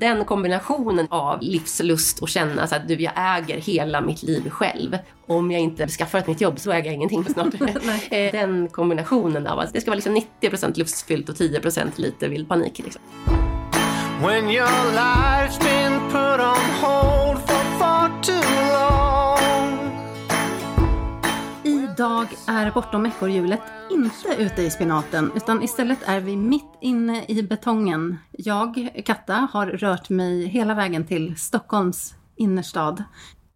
Den kombinationen av livslust och känna så att du, jag äger hela mitt liv själv. Om jag inte skaffar ett nytt jobb så äger jag ingenting snart. Eh, Den kombinationen av att det ska vara liksom 90% lustfyllt och 10% lite vild panik. Liksom. When your life's been put on hold for far too long. Idag är Bortom ekorrhjulet inte ute i spinaten utan istället är vi mitt inne i betongen. Jag, Katta, har rört mig hela vägen till Stockholms innerstad.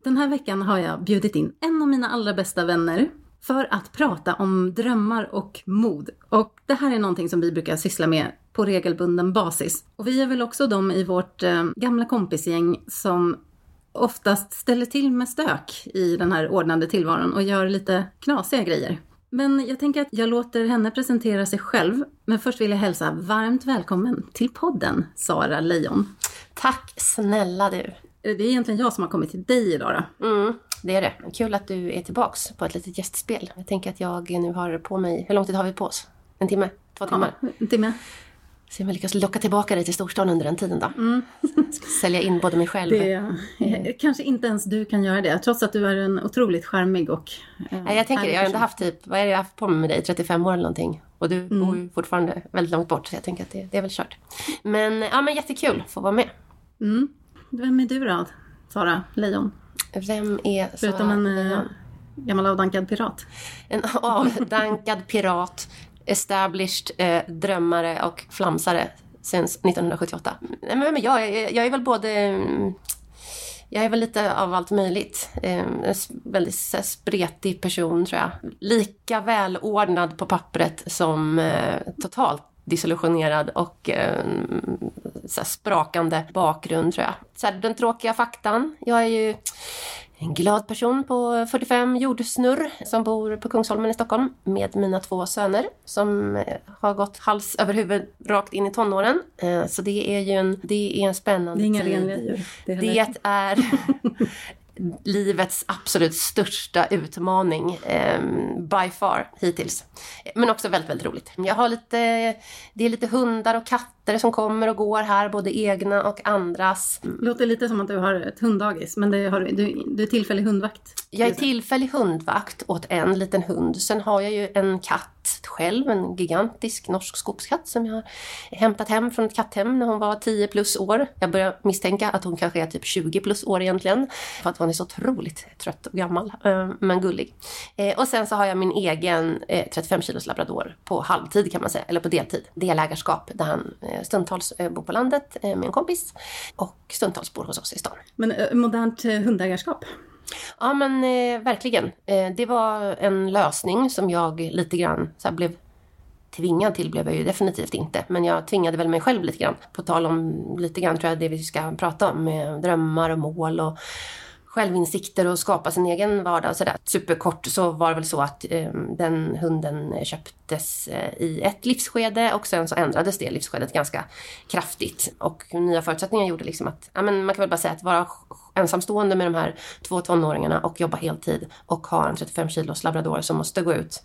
Den här veckan har jag bjudit in en av mina allra bästa vänner för att prata om drömmar och mod. Och det här är någonting som vi brukar syssla med på regelbunden basis. Och vi är väl också de i vårt eh, gamla kompisgäng som oftast ställer till med stök i den här ordnade tillvaron och gör lite knasiga grejer. Men jag tänker att jag låter henne presentera sig själv. Men först vill jag hälsa varmt välkommen till podden, Sara Lejon. Tack snälla du. Det är egentligen jag som har kommit till dig idag då. Mm, det är det. Kul att du är tillbaks på ett litet gästspel. Jag tänker att jag nu har på mig... Hur lång tid har vi på oss? En timme? Två timmar? Ja, en timme. Se om jag lyckas locka tillbaka dig till storstan under den tiden då. Ska sälja in både mig själv. Det, eh, Kanske inte ens du kan göra det, trots att du är en otroligt charmig och eh, Nej, jag tänker det. Jag har ändå haft typ, vad är det jag har haft på mig med dig? 35 år eller någonting. Och du Mm. bor ju fortfarande väldigt långt bort. Så jag tänker att det, det är väl kört. Men, ja men jättekul att få vara med. Mm. Vem är du då, Sara Lejon? Vem är Sara Förutom en eh, Lejon? gammal avdankad pirat. En avdankad pirat, established eh, drömmare och flamsare sen 1978. Nej, men vem är jag? Jag, är- jag är väl både... Mm, jag är väl lite av allt möjligt. Ehm, en väldigt spretig person tror jag. Lika välordnad på pappret som eh, totalt disillusionerad och eh, så här sprakande bakgrund tror jag. Så här, den tråkiga faktan. Jag är ju en glad person på 45, jordsnurr, som bor på Kungsholmen i Stockholm med mina två söner som eh, har gått hals över huvud rakt in i tonåren. Eh, Så det är ju en, det är en spännande Det är inga tid. renliga djur. Det Det är livets absolut största utmaning eh, by far hittills. Men också väldigt, väldigt roligt. Jag har lite, det är lite hundar och katter som kommer och går här, både egna och andras. Låter lite som att du har ett hunddagis, men det har, du, du, du är tillfällig hundvakt. Jag är tillfällig hundvakt åt en liten hund. Sen har jag ju en katt själv, en gigantisk norsk skogskatt som jag har hämtat hem från ett katthem när hon var 10 plus år. Jag börjar misstänka att hon kanske är typ 20 plus år egentligen. För att hon är så otroligt trött och gammal, eh, men gullig. Eh, och sen så har jag min egen eh, 35 kilos labrador på halvtid kan man säga, eller på deltid. Delägarskap där han stundtals bor på landet med en kompis och stundtals bor hos oss i stan. Men modernt hundägarskap. Ja men eh, verkligen. Eh, det var en lösning som jag lite grann så här, blev tvingad till blev jag ju definitivt inte. Men jag tvingade väl mig själv lite grann. På tal om lite grann tror jag det vi ska prata om med drömmar och mål och självinsikter och skapa sin egen vardag och sådär. Superkort så var det väl så att eh, den hunden köptes eh, i ett livsskede och sen så ändrades det livsskedet ganska kraftigt. Och nya förutsättningar gjorde liksom att, ja men man kan väl bara säga att vara ensamstående med de här två tonåringarna och jobba heltid och ha en 35 kilos labrador som måste gå ut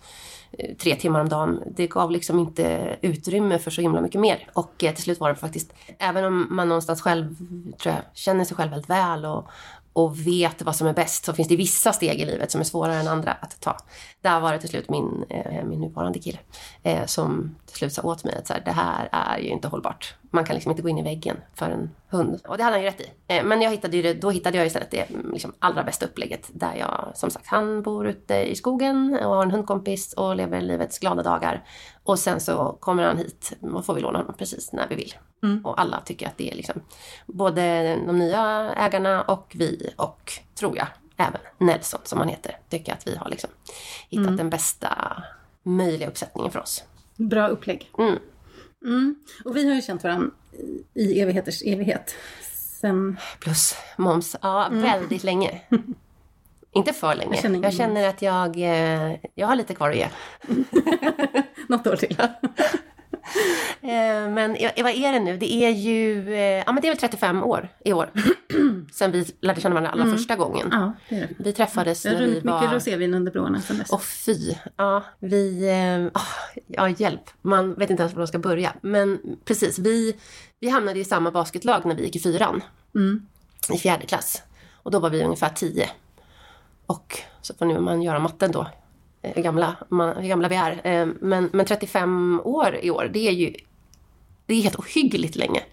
eh, tre timmar om dagen. Det gav liksom inte utrymme för så himla mycket mer. Och eh, till slut var det faktiskt, även om man någonstans själv, tror jag, känner sig själv väldigt väl och, och vet vad som är bäst så finns det vissa steg i livet som är svårare än andra att ta. Där var det till slut min, eh, min nuvarande kille eh, som till slut sa åt mig att så här, det här är ju inte hållbart. Man kan liksom inte gå in i väggen för en hund. Och det hade han ju rätt i. Eh, men jag hittade ju det, då hittade jag istället det mm, liksom allra bästa upplägget där jag, som sagt, han bor ute i skogen och har en hundkompis och lever livets glada dagar. Och sen så kommer han hit och får vi låna honom precis när vi vill. Och alla tycker att det är liksom både de nya ägarna och vi och, tror jag, även Nelson som han heter, tycker att vi har liksom hittat den bästa möjliga uppsättningen för oss. Bra upplägg. Mm. Mm. Och vi har ju känt varandra i- evigheters evighet. Sen, Plus moms, ja väldigt länge. Inte för länge. Jag känner Jag känner, att jag, eh, jag har lite kvar att ge. något år till. Eh, men vad är det nu? Det är ju, eh, ja men det är väl 35 år i år. Sen vi lärde känna varandra allra första gången. Ja, det är det. Vi träffades när vi runnit mycket var... rosévin under broarna sedan dess. Åh fy. Ja, vi... Ah, ja, hjälp. Man vet inte ens var man ska börja. Men precis, vi, vi hamnade i samma basketlag när vi gick i fyran. I fjärde klass. Och då var vi ungefär tio. Och så får nu man göra matten då. Eh, Hur gamla, man, hur gamla vi är. Eh, Men, men 35 år i år, det är ju... Det är helt ohyggligt länge.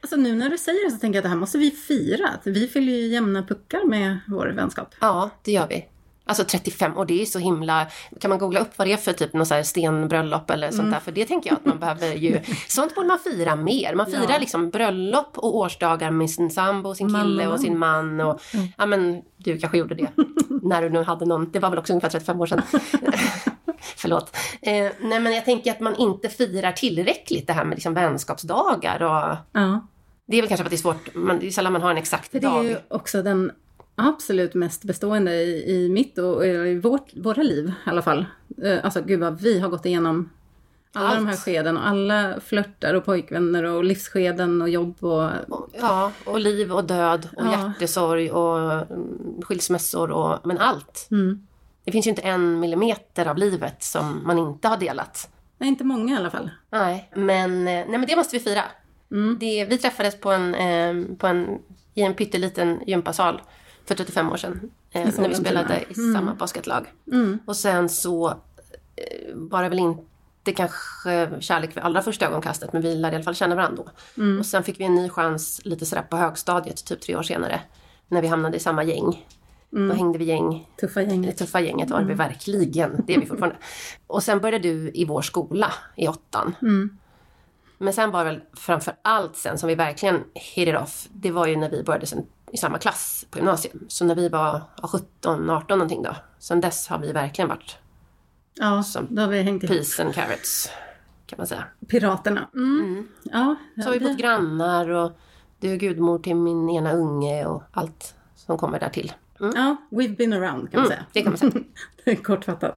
Alltså nu när du säger det så tänker jag att det här måste vi fira. Vi fyller ju jämna puckar med vår vänskap. Ja, det gör vi. Alltså 35 och det är så himla... Kan man googla upp vad det är för typ någon så här stenbröllop eller sånt där? För det tänker jag att man behöver ju... Sånt borde man fira mer. Man firar Ja. liksom bröllop och årsdagar med sin sambo, sin kille och och sin man och... Ja men du kanske gjorde det. när du nu hade någon. Det var väl också ungefär 35 år sedan. Förlåt. Eh, nej men jag tänker att man inte firar tillräckligt det här med liksom vänskapsdagar och... Ja. Det är väl kanske för att det är svårt, man, det är sällan man har en exakt För det är dag. ju också den absolut mest bestående i, i mitt och i vårt, våra liv i alla fall. Eh, Alltså gud vad vi har gått igenom alla Allt. de här skeden och alla flörtar och pojkvänner och livsskeden och jobb och Ja, och liv och död och Ja. hjärtesorg och mm, skilsmässor och men allt. Mm. Det finns ju inte en millimeter av livet som man inte har delat. nej, inte många i alla fall. Nej, men, eh, nej, men det måste vi fira. Mm. Det, vi träffades på en, eh, på en, i en pytteliten gympasal för 35 år sedan. Eh, när vi spelade i samma basketlag. Och sen så eh, var det väl inte kanske kärlek vid allra första ögonkastet men vi lärde i alla fall känna varandra då. Och sen fick vi en ny chans lite sådär på högstadiet, typ tre år senare. När vi hamnade i samma gäng. Då hängde vi gäng Tuffa det gänget. tuffa gänget var vi verkligen. Det är vi fortfarande. Och sen började du i vår skola i åttan. Men sen var det väl framför allt sen som vi verkligen hit it off. Det var ju när vi började sen i samma klass på gymnasiet. Så när vi var ja, 17, 18 någonting då. Sen dess har vi verkligen varit Ja, Som då har vi hängt peace and carrots. Kan man säga. Piraterna. Mm. Ja, Så har vi bott grannar och du är gudmor till min ena unge och allt som kommer där till. Mm. ja, we've been around kan man säga. Det kan man säga. Det är kortfattat.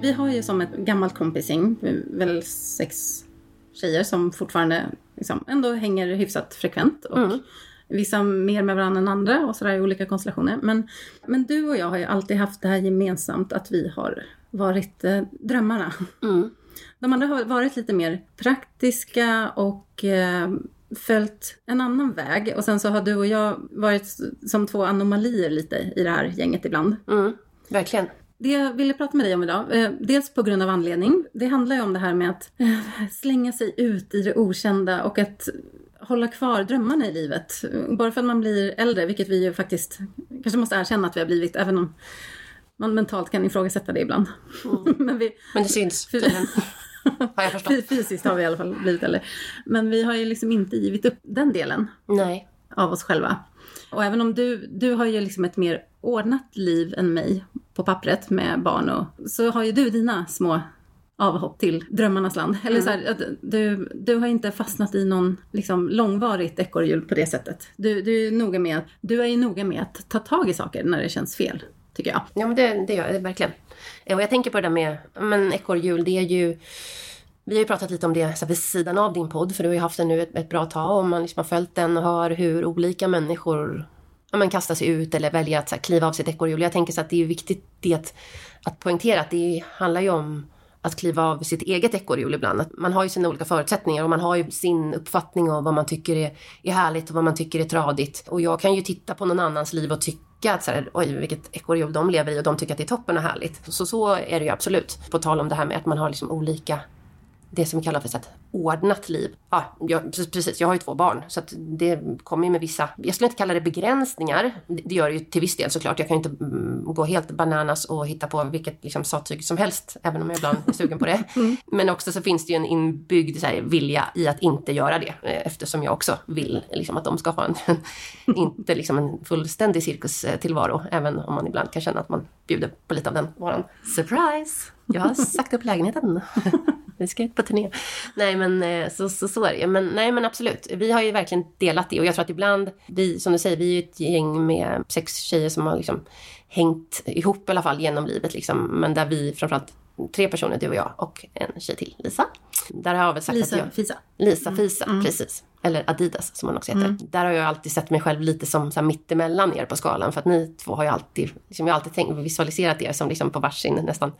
Vi har ju som ett gammalt kompisgäng, väl sex tjejer som fortfarande liksom ändå hänger hyfsat frekvent. Och Vissa mer med varandra än andra och sådär i olika konstellationer. Men, men du och jag har ju alltid haft det här gemensamt att vi har varit eh, drömmarna. Mm. De andra har varit lite mer praktiska och eh, följt en annan väg. Och sen så har du och jag varit som två anomalier lite i det här gänget ibland. Mm. Verkligen. Det jag ville prata med dig om idag, eh, dels på grund av anledning. Det handlar ju om det här med att eh, slänga sig ut i det okända och att hålla kvar drömmarna i livet. Bara för att man blir äldre, vilket vi ju faktiskt kanske måste erkänna att vi har blivit, även om man mentalt kan ifrågasätta det ibland. Men vi, Men det syns tydligen. har jag förstått. Fy- Fysiskt har vi i alla fall blivit äldre. Men vi har ju liksom inte givit upp den delen Nej. av oss själva. Och även om du, du har ju liksom ett mer ordnat liv än mig på pappret med barn och så har ju du dina små avhopp till drömmarnas land. Eller så här, du, du har inte fastnat i någon liksom långvarigt ekorrhjul på det sättet. Du, du, är noga med, du är ju noga med att ta tag i saker när det känns fel, tycker jag. Ja, men det, det gör jag verkligen. Eh, Och jag tänker på det där med men ekorrhjul, det är ju... Vi har ju pratat lite om det så här, vid sidan av din podd, för du har ju haft den nu ett, ett bra tag och man liksom har följt den och hör hur olika människor ja, men kastar sig ut eller väljer att så här, kliva av sitt ekorrhjul. Jag tänker så att det är viktigt det att, att poängtera att det handlar ju om att kliva av sitt eget ekorrhjul ibland. Att man har ju sina olika förutsättningar och man har ju sin uppfattning om vad man tycker är, är härligt och vad man tycker är tradigt. Och jag kan ju titta på någon annans liv och tycka att så här, oj vilket ekorrhjul de lever i och de tycker att det är toppen och härligt. Så så är det ju absolut. På tal om det här med att man har liksom olika det som vi kallar för ett ordnat liv. Ja, jag, precis, jag har ju två barn så det kommer ju med vissa, jag skulle inte kalla det begränsningar, det gör det ju till viss del såklart. Jag kan ju inte mm, gå helt bananas och hitta på vilket liksom, sattyg som helst, även om jag ibland är sugen på det. Men också så finns det ju en inbyggd så här, vilja i att inte göra det, eh, eftersom jag också vill liksom, att de ska ha en, inte liksom en fullständig cirkustillvaro, även om man ibland kan känna att man bjuder på lite av den varan. Surprise! Jag har sagt upp lägenheten. vi ska ut på turné. Nej men eh, så, så, så är det. Men, nej men absolut, vi har ju verkligen delat det och jag tror att ibland, vi, som du säger, vi är ju ett gäng med sex tjejer som har liksom hängt ihop i alla fall genom livet liksom. Men där vi framförallt tre personer, du och jag och en tjej till, Lisa. Där har jag väl sagt Lisa att jag, Fisa. Lisa Fisa, precis. Eller Adidas som hon också heter. Där har jag alltid sett mig själv lite som så här mittemellan er på skalan. För att ni två har ju alltid, liksom, jag har alltid tänkt, visualiserat er som liksom på varsin nästan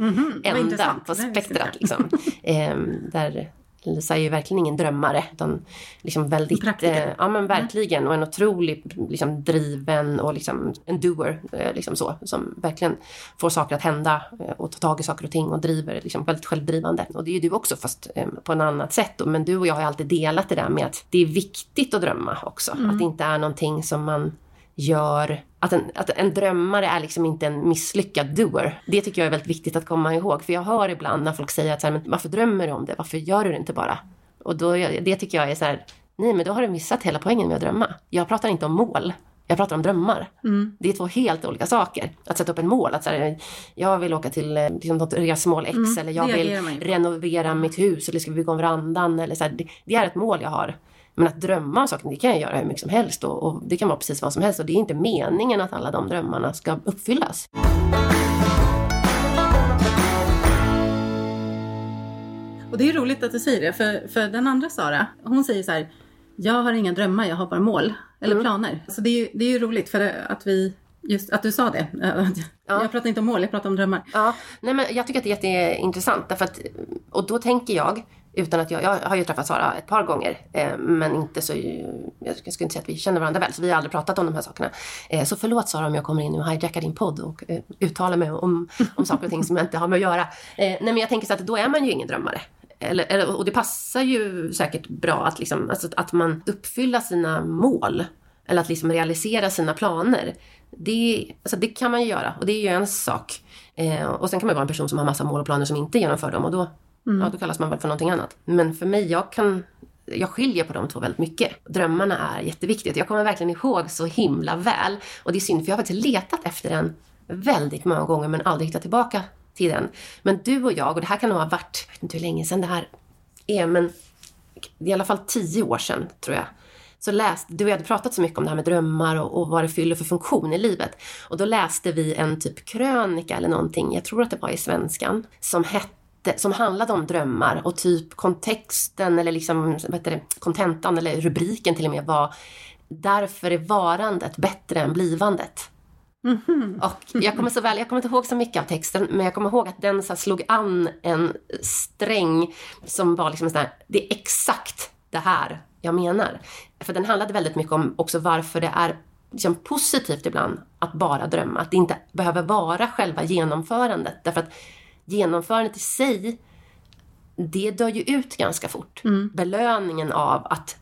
vad ända på spektrat. Liksom. Ehm, där Lisa är ju verkligen ingen drömmare. Utan liksom väldigt, eh, ja men verkligen. Och en otrolig liksom, driven och liksom, en doer. Eh, liksom så, som verkligen får saker att hända eh, och tar tag i saker och ting och driver. Liksom, väldigt självdrivande. Och det är ju du också fast eh, på en annat sätt. Då. Men du och jag har ju alltid delat det där med att det är viktigt att drömma också. Att det inte är någonting som man gör... Att en, att en drömmare är liksom inte en misslyckad doer. Det tycker jag är väldigt viktigt att komma ihåg. För jag hör ibland när folk säger att så här, men varför drömmer du om det? Varför gör du det inte bara? Och då, det tycker jag är så här, nej men då har du missat hela poängen med att drömma. Jag pratar inte om mål. Jag pratar om drömmar. Det är två helt olika saker. Att sätta upp ett mål. Att så här, jag vill åka till eh, liksom, något resmål X eller jag vill renovera mitt hus eller ska vi bygga om verandan. Eller så här, det, det är ett mål jag har. Men att drömma om saker, det kan jag göra hur mycket som helst och, och det kan vara precis vad som helst. Och det är inte meningen att alla de drömmarna ska uppfyllas. Och det är roligt att du säger det, för, för den andra Sara, hon säger så här, jag har inga drömmar, jag har bara mål eller planer. Så det är ju, det är ju roligt för att vi, just att du sa det. Jag pratar inte om mål, jag pratar om drömmar. Ja, nej men jag tycker att det är jätteintressant. Därför att, och då tänker jag, utan att jag, jag har ju träffat Sara ett par gånger, eh, men inte så, jag skulle inte säga att vi känner varandra väl, så vi har aldrig pratat om de här sakerna. Eh, så förlåt Sara om jag kommer in och hijackar din podd och eh, uttalar mig om, om saker och ting som jag inte har med att göra. Eh, nej men jag tänker så att då är man ju ingen drömmare. Eller, eller, och det passar ju säkert bra att, liksom, alltså, att man uppfyller sina mål. Eller att liksom realisera sina planer. Det, alltså det kan man ju göra och det är ju en sak. Eh, och sen kan man vara en person som har massa mål och planer som inte genomför dem och då, Mm. ja, då kallas man väl för någonting annat. Men för mig, jag kan jag skiljer på de två väldigt mycket. Drömmarna är jätteviktigt. Jag kommer verkligen ihåg så himla väl. Och det är synd för jag har faktiskt letat efter den väldigt många gånger men aldrig hittat tillbaka till den. Men du och jag, och det här kan nog ha varit, jag vet inte hur länge sedan det här är, men det är i alla fall tio år sedan tror jag. Så läste, du och jag hade pratat så mycket om det här med drömmar och, och vad det fyller för funktion i livet. Och då läste vi en typ krönika eller någonting, jag tror att det var i Svenskan, som hette som handlade om drömmar och typ kontexten eller liksom, vad heter det, kontentan eller rubriken till och med var Därför är varandet bättre än blivandet. Och jag kommer så väl, jag kommer inte ihåg så mycket av texten, men jag kommer ihåg att den så slog an en sträng som var liksom så här, det är exakt det här jag menar. För den handlade väldigt mycket om också varför det är liksom positivt ibland att bara drömma. Att det inte behöver vara själva genomförandet. Därför att genomförandet i sig, det dör ju ut ganska fort. Belöningen av att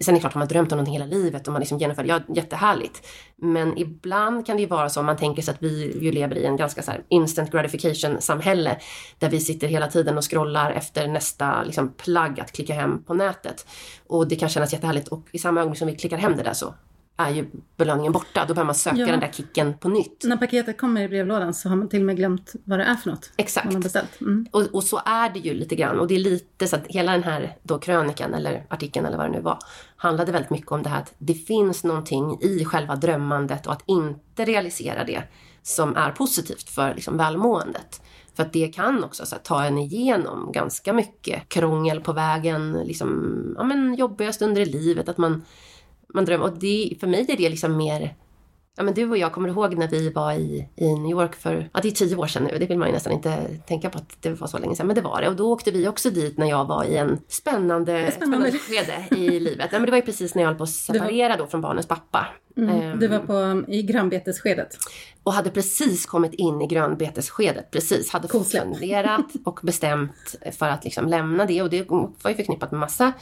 Sen är det klart, har man drömt om någonting hela livet och man liksom genomför det, ja jättehärligt. Men ibland kan det ju vara så, om man tänker sig att vi ju lever i en ganska så här instant gratification samhälle. Där vi sitter hela tiden och scrollar efter nästa liksom, plagg att klicka hem på nätet. Och det kan kännas jättehärligt och i samma ögonblick som vi klickar hem det där så är ju belöningen borta. Då börjar man söka Ja. den där kicken på nytt. När paketet kommer i brevlådan så har man till och med glömt vad det är för något. Exakt. Man har beställt. Mm. Och, och så är det ju lite grann. Och det är lite så att hela den här då krönikan eller artikeln eller vad det nu var handlade väldigt mycket om det här att det finns någonting i själva drömmandet och att inte realisera det som är positivt för liksom välmåendet. För att det kan också så här, ta en igenom ganska mycket krångel på vägen, liksom, ja, men jobbiga stunder i livet, att man, man drömmer. Och det, för mig är det liksom mer Ja, men du och jag kommer ihåg när vi var i, i New York för, ja det är tio år sedan nu, det vill man ju nästan inte tänka på att det var så länge sedan, men det var det. Och då åkte vi också dit när jag var i en spännande, Spännande. skede i livet. Ja, men det var ju precis när jag höll på att separera då från barnens pappa. Ehm, Du var på, i grönbetesskedet. och hade precis kommit in i grönbetesskedet, precis. Hade funderat och bestämt för att liksom lämna det. Och det var ju förknippat med massa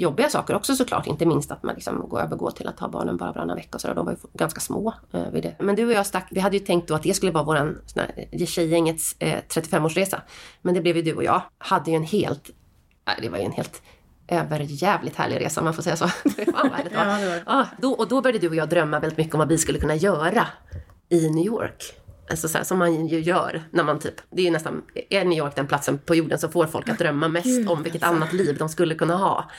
jobbiga saker också såklart. Inte minst att man liksom går övergår till att ha barnen bara varannan vecka och så. De var ju ganska små eh, vid det. Men du och jag stack, vi hade ju tänkt då att det skulle vara våran sån här, eh, tjejgängets eh, 35-årsresa. Men det blev ju du och jag. Hade ju en helt, nej, det var ju en helt överjävligt härlig resa om man får säga så. Fan vad. Ja, det var. Ja, då, och då började du och jag drömma väldigt mycket om vad vi skulle kunna göra i New York. Alltså så här, som man ju gör när man typ, det är ju nästan, är New York den platsen på jorden som får folk att drömma mest Gud, om vilket alltså. annat liv de skulle kunna ha.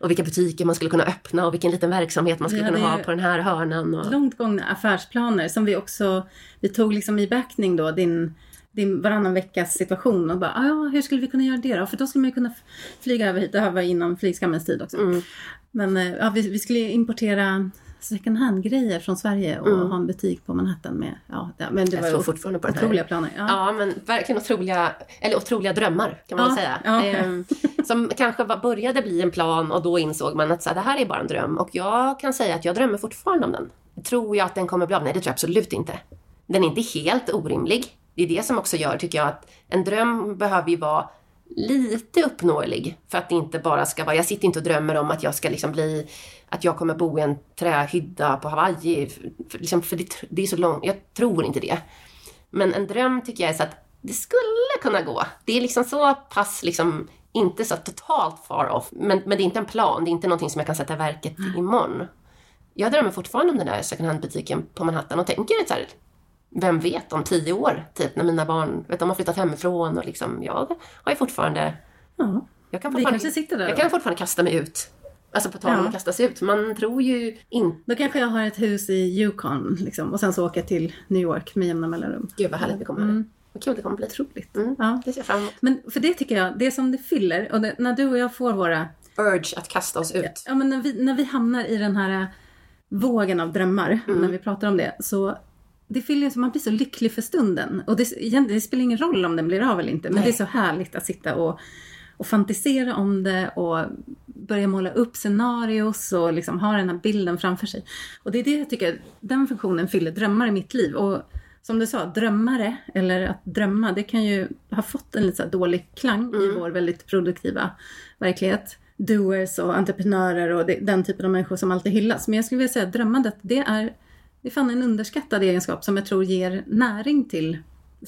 Och vilka butiker man skulle kunna öppna och vilken liten verksamhet man skulle Ja, kunna ha på den här hörnan. Och... långt gångna affärsplaner som vi också, vi tog liksom i backning då din, din varannan veckas situation och bara, "Ah, ja hur skulle vi kunna göra det då? För då skulle man ju kunna flyga över hit, det här var inom flygskammens tid också. Mm. Men eh, ja, vi, vi skulle importera second hand-grejer från Sverige och ha en butik på Manhattan med, ja, men det Jag var ju fortfarande på otroliga planer. Ja. Ja, men verkligen otroliga, eller otroliga drömmar kan man Ja, säga. ja. Ehm, som kanske var, började bli en plan och då insåg man att så här, det här är bara en dröm. Och jag kan säga att jag drömmer fortfarande om den. Tror jag att den kommer bli av? Nej, det tror jag absolut inte. Den är inte helt orimlig. Det är det som också gör, tycker jag, att en dröm behöver ju vara lite uppnåelig. För att det inte bara ska vara, jag sitter inte och drömmer om att jag ska liksom bli, att jag kommer bo i en trähydda på Hawaii. För, liksom, för det, det är så långt, jag tror inte det. Men en dröm tycker jag är så att det skulle kunna gå. Det är liksom så pass, liksom, inte så totalt far off. Men, men det är inte en plan, det är inte någonting som jag kan sätta i verket imorgon. Jag drömmer fortfarande om den där second hand-butiken på Manhattan och tänker så här, vem vet om tio år, typ när mina barn, vet de har flyttat hemifrån och liksom, jag har ju fortfarande, Ja. jag kan Vi fortfarande, kanske sitter där jag kan fortfarande kasta mig ut. Alltså på tal om Ja. att sig ut, man tror ju inte, Då kanske jag har ett hus i Yukon liksom, och sen så åker jag till New York med jämna mellanrum. gud vad härligt det kommer, vad kul det kommer bli. Otroligt. Mm, Ja. det ser jag fram emot. Men för det tycker jag, det som det fyller, och det, när du och jag får våra Urge att kasta oss ut. Ja, men när vi, när vi hamnar i den här vågen av drömmar, Mm. när vi pratar om det, så det fyller så man blir så lycklig för stunden. Och det, det spelar ingen roll om den blir av eller inte, men Nej. det är så härligt att sitta och, och fantisera om det och börja måla upp scenarios och liksom ha den här bilden framför sig. Och det är det jag tycker, den funktionen fyller drömmar i mitt liv. Och som du sa, drömmare, eller att drömma, det kan ju ha fått en lite dålig klang i vår väldigt produktiva verklighet. Doers och entreprenörer och den typen av människor som alltid hyllas. Men jag skulle vilja säga att drömmandet, det är, det är fan en underskattad egenskap som jag tror ger näring till.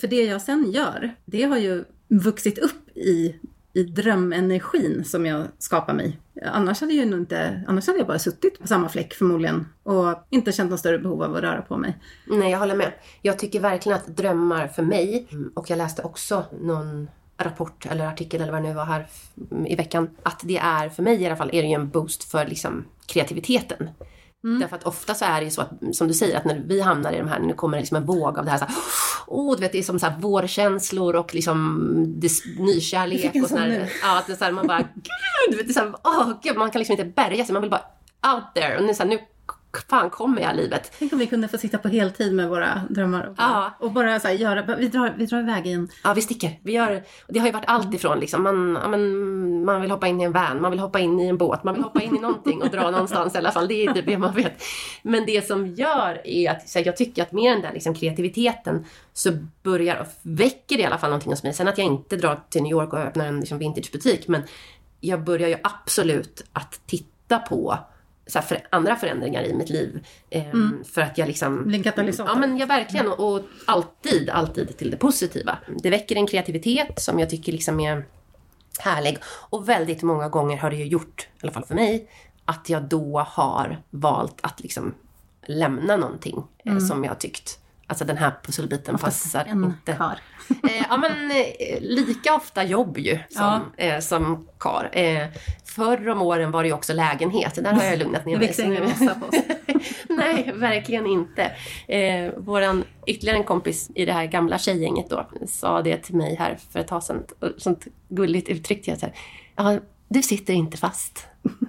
För det jag sen gör, det har ju vuxit upp i, i drömenergin som jag skapar mig. Annars hade, jag nog inte, annars hade jag bara suttit på samma fläck förmodligen och inte känt något större behov av att röra på mig. Nej, jag håller med. Jag tycker verkligen att drömmar för mig, och jag läste också någon rapport eller artikel eller vad det nu var här i veckan, att det är, för mig i alla fall, är det ju en boost för liksom kreativiteten. Därför att ofta så är det ju så att, som du säger, att när vi hamnar i de här, nu kommer det liksom en våg av det här så här, Åh, du vet, det är som så här vårkänslor och liksom det, nykärlek och nu. Ja, att det är så här, man bara, gud, du vet, det är så här, åh, gud, man kan liksom inte bärga sig, man vill bara out there. Och nu, så här, nu fan kommer jag livet. Tänk om vi kunde få sitta på heltid med våra drömmar och bara, Ja. och bara så här, göra, vi drar, vi drar iväg i en Ja, vi sticker. Vi gör, det har ju varit allt ifrån liksom, man, ja, men, man vill hoppa in i en van, man vill hoppa in i en båt, man vill hoppa in i någonting och dra någonstans i alla fall. Det är typ det man vet. Men det som gör är att här, jag tycker att med den där liksom, kreativiteten så börjar, väcker det i alla fall någonting hos mig. Sen att jag inte drar till New York och öppnar en liksom, vintagebutik, men jag börjar ju absolut att titta på så för, andra förändringar i mitt liv. Ehm, För att jag liksom... blir en katalysator. Ja, men jag verkligen. Och, och alltid, alltid till det positiva. Det väcker en kreativitet som jag tycker liksom är härlig. Och väldigt många gånger har det ju gjort, i alla fall för mig, att jag då har valt att liksom lämna någonting eh, som jag tyckt Alltså den här pusselbiten passar en inte. kar. Eh, ja men eh, lika ofta jobb ju som, eh, som kar. Förr om åren var det ju också lägenhet. Där har jag lugnat ner mig. växer ingen på oss. Nej, verkligen inte. Eh, våran ytterligare en kompis i det här gamla tjejgänget då sa det till mig här för ett tag sedan. Sånt gulligt uttryckte jag så här. Ja, du sitter inte fast.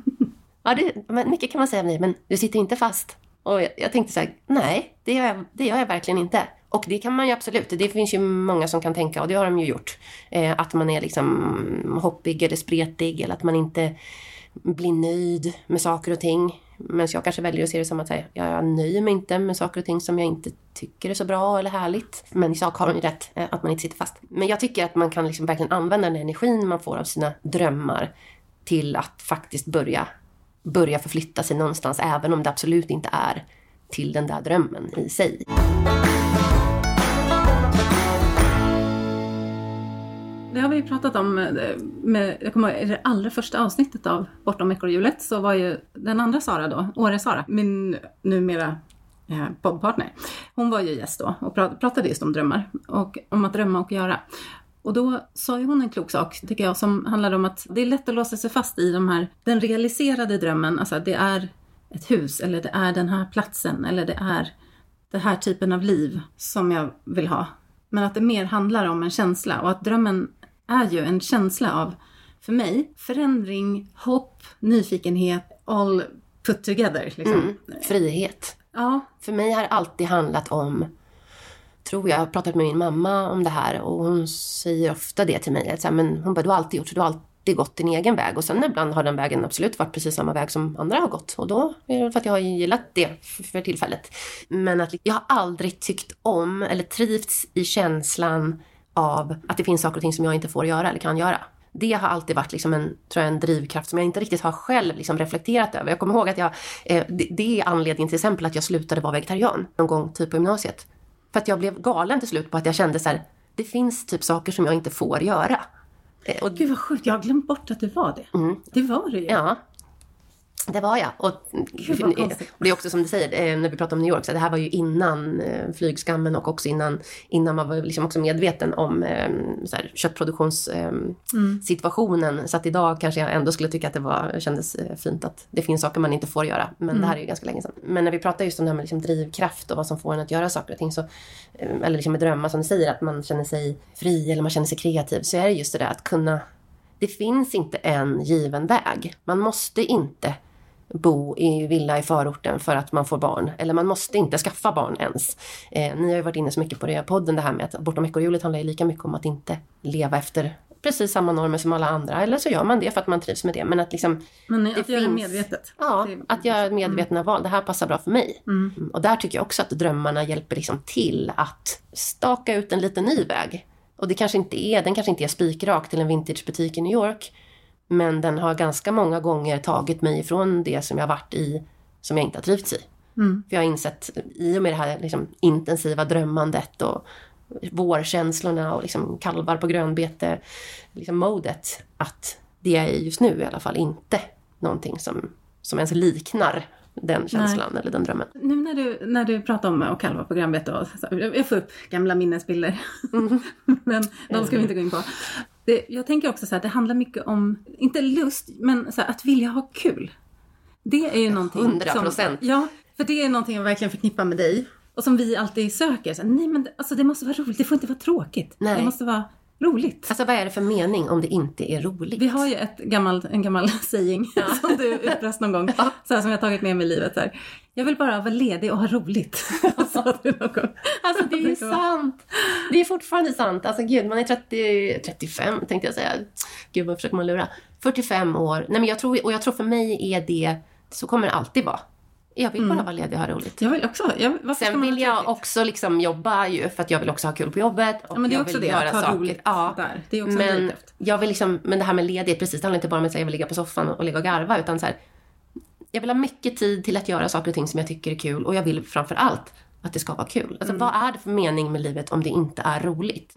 ja, det, men mycket kan man säga om dig, men du sitter inte fast. Och jag, jag tänkte så här, nej, det gör, jag, det gör jag verkligen inte. Och det kan man ju absolut. Det finns ju många som kan tänka, och det har de ju gjort. Eh, att man är liksom hoppig eller spretig eller att man inte blir nöjd med saker och ting. Men jag kanske väljer att se det som att säga, jag nöjer mig inte med saker och ting som jag inte tycker är så bra eller härligt. Men i sak har hon ju rätt, eh, att man inte sitter fast. Men jag tycker att man kan liksom verkligen använda den energin man får av sina drömmar till att faktiskt börja, börja förflytta sig någonstans, även om det absolut inte är till den där drömmen i sig. Det har vi ju pratat om, eh, med, jag kommer ihåg, i det allra första avsnittet av Bortom ekorrhjulet så var ju den andra Sara då, Åre-Sara, min numera eh, poddpartner, hon var ju gäst då och pratade just om drömmar och om att drömma och göra. Och då sa ju hon en klok sak, tycker jag, som handlade om att det är lätt att låsa sig fast i de här, den realiserade drömmen, alltså det är ett hus eller det är den här platsen eller det är den här typen av liv som jag vill ha. Men att det mer handlar om en känsla och att drömmen är ju en känsla av, för mig, förändring, hopp, nyfikenhet, all put together. Liksom. Mm. Frihet. Ja, För mig har det alltid handlat om, tror jag, jag har pratat med min mamma om det här och hon säger ofta det till mig. Att så här, men hon bara, du har alltid gjort så, du har alltid gått din egen väg. Och sen ibland har den vägen absolut varit precis samma väg som andra har gått. Och då är det för att jag har gillat det för tillfället. Men att jag har aldrig tyckt om eller trivts i känslan av att det finns saker och ting som jag inte får göra eller kan göra. Det har alltid varit liksom en, tror jag, en drivkraft som jag inte riktigt har själv liksom reflekterat över. Jag kommer ihåg att jag, eh, det, det är anledningen till exempel att jag slutade vara vegetarian någon gång typ på gymnasiet. För att jag blev galen till slut på att jag kände så här, det finns typ saker som jag inte får göra. Eh, Och gud vad sjukt, jag har glömt bort att du var det. Det var du ju. Ja. Det var jag. Och det är också som du säger, eh, när vi pratar om New York, så det här var ju innan eh, flygskammen och också innan, innan man var liksom också medveten om eh, så här, köttproduktionssituationen. Så att idag kanske jag ändå skulle tycka att det var, kändes fint att det finns saker man inte får göra. Men det här är ju ganska länge sedan. Men när vi pratar just om det här med liksom drivkraft och vad som får en att göra saker och ting, så, eller liksom med drömmar som du säger, att man känner sig fri eller man känner sig kreativ, så är det just det där att kunna det finns inte en given väg. Man måste inte bo i villa i förorten för att man får barn. Eller man måste inte skaffa barn ens. Eh, ni har ju varit inne så mycket på det i podden, det här med att bortom ekorrhjulet handlar ju lika mycket om att inte leva efter precis samma normer som alla andra. Eller så gör man det för att man trivs med det. Men att liksom... Men det att göra det finns- medvetet. Ja, Det- att göra medvetna val. Det här passar bra för mig. Mm. Och där tycker jag också att drömmarna hjälper liksom till att staka ut en liten ny väg. Och det kanske inte är, den kanske inte är spikrak till en vintagebutik i New York. Men den har ganska många gånger tagit mig ifrån det som jag varit i, som jag inte har trivts i. För jag har insett, i och med det här liksom, intensiva drömmandet och vårkänslorna och liksom kalvar på grönbete, liksom modet, att det jag är just nu i alla fall inte någonting som, som ens liknar den känslan eller den drömmen. Nu när du, när du pratar om att kalva på grönbete och jag får upp gamla minnesbilder. men de ska vi inte gå in på. Det, jag tänker också så här, det handlar mycket om, inte lust, men så här, att vilja ha kul. Det är ju någonting 100%. som... Ja, för det är någonting jag verkligen förknippar med dig. Och som vi alltid söker. Så nej men det- alltså, det måste vara roligt, det får inte vara tråkigt. Nej. Det måste vara roligt. Alltså vad är det för mening om det inte är roligt? Vi har ju ett gammal, en gammal saying som du utbrast någon gång. Så här, som jag tagit med mig i livet. Här. Jag vill bara vara ledig och ha roligt. gång. Alltså det är ju sant. Det är fortfarande sant. Alltså gud, man är 30, 35 tänkte jag säga. Gud vad försöker man lura. 45 år. Nej men jag tror, och jag tror för mig är det, så kommer det alltid vara. Jag vill bara vara ledig och ha roligt. Jag vill också. Jag, Sen vill jag tråkigt? också liksom jobba ju för att jag vill också ha kul på jobbet. Och Ja, men det är jag också vill det, att ha roligt Ja. där. Det är också en men, jag vill liksom, men det här med ledighet, precis, det handlar inte bara om att jag vill ligga på soffan och ligga och garva, utan så här, jag vill ha mycket tid till att göra saker och ting som jag tycker är kul och jag vill framför allt att det ska vara kul. Alltså Mm. vad är det för mening med livet om det inte är roligt?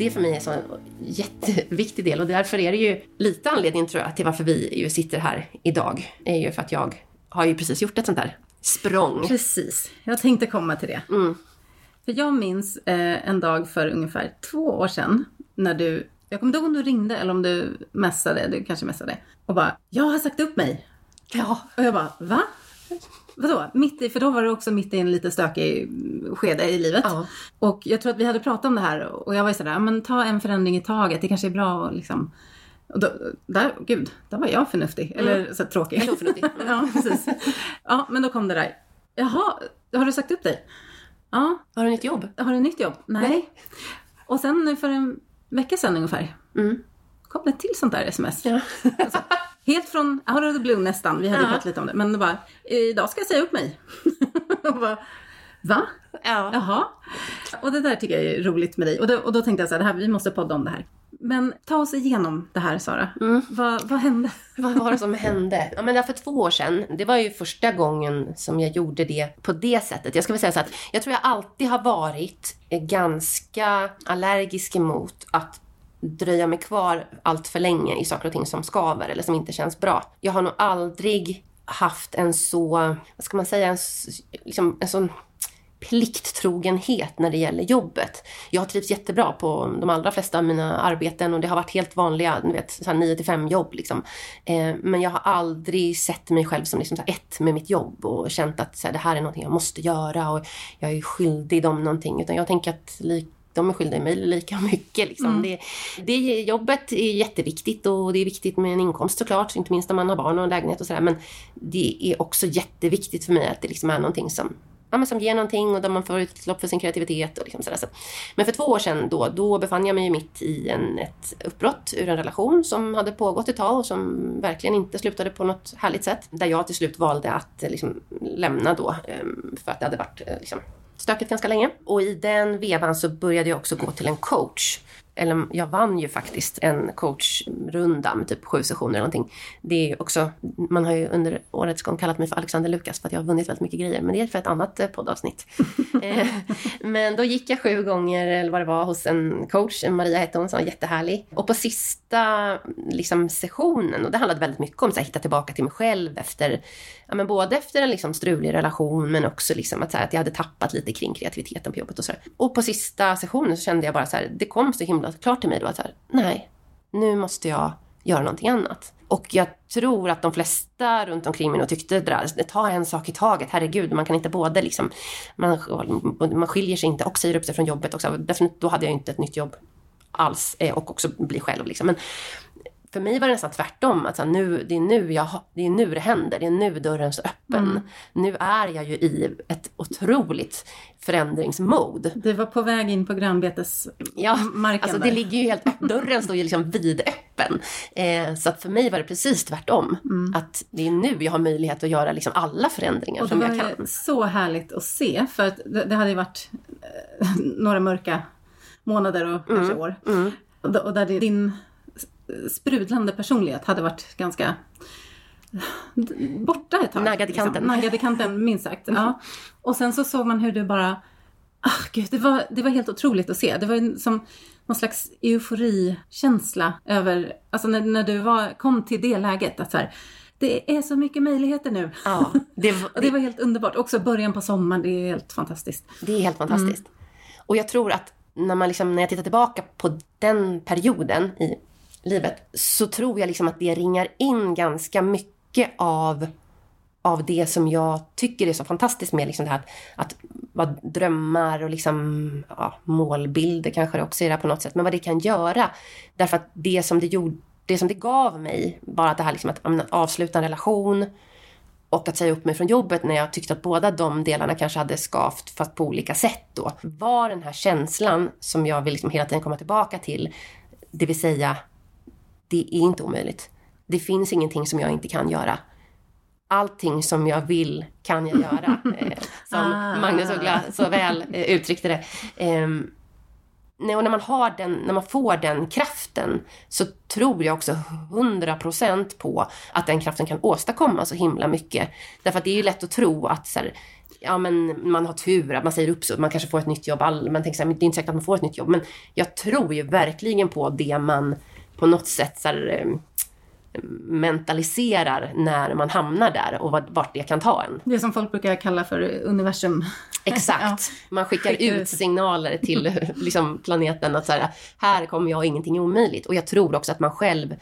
Det för mig är en jätteviktig del och därför är det ju lite anledningen tror jag till varför vi ju sitter här idag. är ju för att jag har ju precis gjort ett sånt där språng. Precis, jag tänkte komma till det. Mm. För jag minns eh, en dag för ungefär två år sedan när du, jag kommer inte ihåg om du ringde eller om du messade, du kanske messade, och bara “Jag har sagt upp mig”. Ja. Och jag bara “Va?” Vadå? Mitt i, för då var du också mitt i en lite stökig skede i livet. Ja. Och jag tror att vi hade pratat om det här och jag var ju sådär, "Ja, men ta en förändring i taget, det kanske är bra och liksom. Och då, där, gud, där var jag förnuftig. Eller så tråkig. Eller oförnuftig. ja, precis. Ja, men då kom det där. Jaha, har du sagt upp dig? Ja, Har du nytt jobb? har du nytt jobb? Nej. Och sen för en vecka sedan ungefär Mm. kom det till sånt där sms. Ja. Alltså, helt från out of the blue nästan, vi hade Ja. pratat lite om det. Men det bara, idag ska jag säga upp mig. och bara, va? Ja. Jaha. Och det där tycker jag är roligt med dig. Och då, och då tänkte jag så här, det här, vi måste podda om det här. Men ta oss igenom det här Sara. Mm. Vad, vad hände? Vad var det som hände? Ja, men där för två år sedan, det var ju första gången som jag gjorde det på det sättet. Jag ska väl säga så att jag tror jag alltid har varit eh, ganska allergisk emot att dröja mig kvar allt för länge i saker och ting som skaver eller som inte känns bra. Jag har nog aldrig haft en så, vad ska man säga, en, liksom, en sån plikttrogenhet när det gäller jobbet. Jag har trivts jättebra på de allra flesta av mina arbeten och det har varit helt vanliga, ni vet, så 9 till 5 jobb liksom. Eh, men jag har aldrig sett mig själv som liksom så här ett med mitt jobb och känt att så här, det här är någonting jag måste göra och jag är skyldig dem någonting. Utan jag tänker att lik, de är skyldiga mig lika mycket. Liksom. Det, det, jobbet är jätteviktigt och det är viktigt med en inkomst såklart, inte minst när man har barn och en lägenhet och sådär. Men det är också jätteviktigt för mig att det liksom är någonting som ja, men som ger någonting och där man får utlopp för sin kreativitet. Och liksom sådär. Så- Men för två år sedan då, då befann jag mig mitt i en, ett uppbrott ur en relation som hade pågått ett tag och som verkligen inte slutade på något härligt sätt. Där jag till slut valde att liksom, lämna då ehm, för att det hade varit eh, liksom, stökigt ganska länge. Och i den vevan så började jag också gå till en coach. Eller jag vann ju faktiskt en coachrunda med typ sju sessioner eller någonting. Det är också, man har ju under årets gång kallat mig för Alexander Lukas för att jag har vunnit väldigt mycket grejer. Men det är för ett annat eh, poddavsnitt. Eh, men då gick jag sju gånger, eller vad det var, hos en coach. Maria hette hon, som var jättehärlig. Och på sista liksom, sessionen, och det handlade väldigt mycket om att hitta tillbaka till mig själv efter, ja men både efter en liksom, strulig relation men också liksom att, så här, att jag hade tappat lite kring kreativiteten på jobbet och så. Och på sista sessionen så kände jag bara så här, det kom så himla klart till mig då att så här, nej, nu måste jag göra någonting annat. Och jag tror att de flesta runt omkring mig nog tyckte det där, ta en sak i taget, herregud, man kan inte både liksom, man, man skiljer sig inte och säger upp sig från jobbet också. Då hade jag inte ett nytt jobb alls eh, och också bli själv liksom. Men för mig var det nästan tvärtom. Att så här, nu, det, är nu jag, det är nu det händer. Det är nu dörren står öppen. Nu är jag ju i ett otroligt förändringsmode. Du var på väg in på Ja, grönbetesmarken alltså det där. ligger ju helt Dörren står ju liksom vidöppen. Eh, så att för mig var det precis tvärtom. Att det är nu jag har möjlighet att göra liksom alla förändringar Och det som var jag kan. så härligt att se för att det, det hade ju varit eh, några mörka månader och kanske år. Och, då- och där det- din sprudlande personlighet hade varit ganska borta ett tag. Naggad i kanten. Liksom. Naggad i kanten, minst sagt. Ja. Och sen så såg man hur du bara... Ah, gud, det, var, det var helt otroligt att se. Det var som någon slags euforikänsla över... Alltså när, när du var, kom till det läget att så här, det är så mycket möjligheter nu. Ja, det, var- det var helt underbart. Också början på sommaren, det är helt fantastiskt. Det är helt fantastiskt. Och jag tror att när, man liksom, när jag tittar tillbaka på den perioden i livet så tror jag liksom att det ringar in ganska mycket av, av det som jag tycker är så fantastiskt med liksom det här att, att vad drömmar och liksom, ja, målbilder kanske det också är det på något sätt, men vad det kan göra. Därför att det som det, gjorde, det, som det gav mig, bara det här liksom att, avsluta en relation, och att säga upp mig från jobbet när jag tyckte att båda de delarna kanske hade skavt fast på olika sätt då. Var den här känslan som jag vill liksom hela tiden komma tillbaka till. Det vill säga, det är inte omöjligt. Det finns ingenting som jag inte kan göra. Allting som jag vill kan jag göra. Eh, som Ah. Magnus Uggla så väl eh, uttryckte det. Nej, och när man, har den, när man får den kraften så tror jag också 100% på att den kraften kan åstadkomma så himla mycket. Därför att det är ju lätt att tro att så här, ja, men man har tur, att man säger upp sig, man kanske får ett nytt jobb. All, man tänker så här, det är inte säkert att man får ett nytt jobb. Men jag tror ju verkligen på det man på något sätt så här, eh, mentaliserar när man hamnar där och vart, det kan ta en. Det som folk brukar kalla för universum. Exakt. Man skickar Skickar ut signaler till liksom, planeten att så här, här kommer jag och ingenting är omöjligt. Och jag tror också att man själv,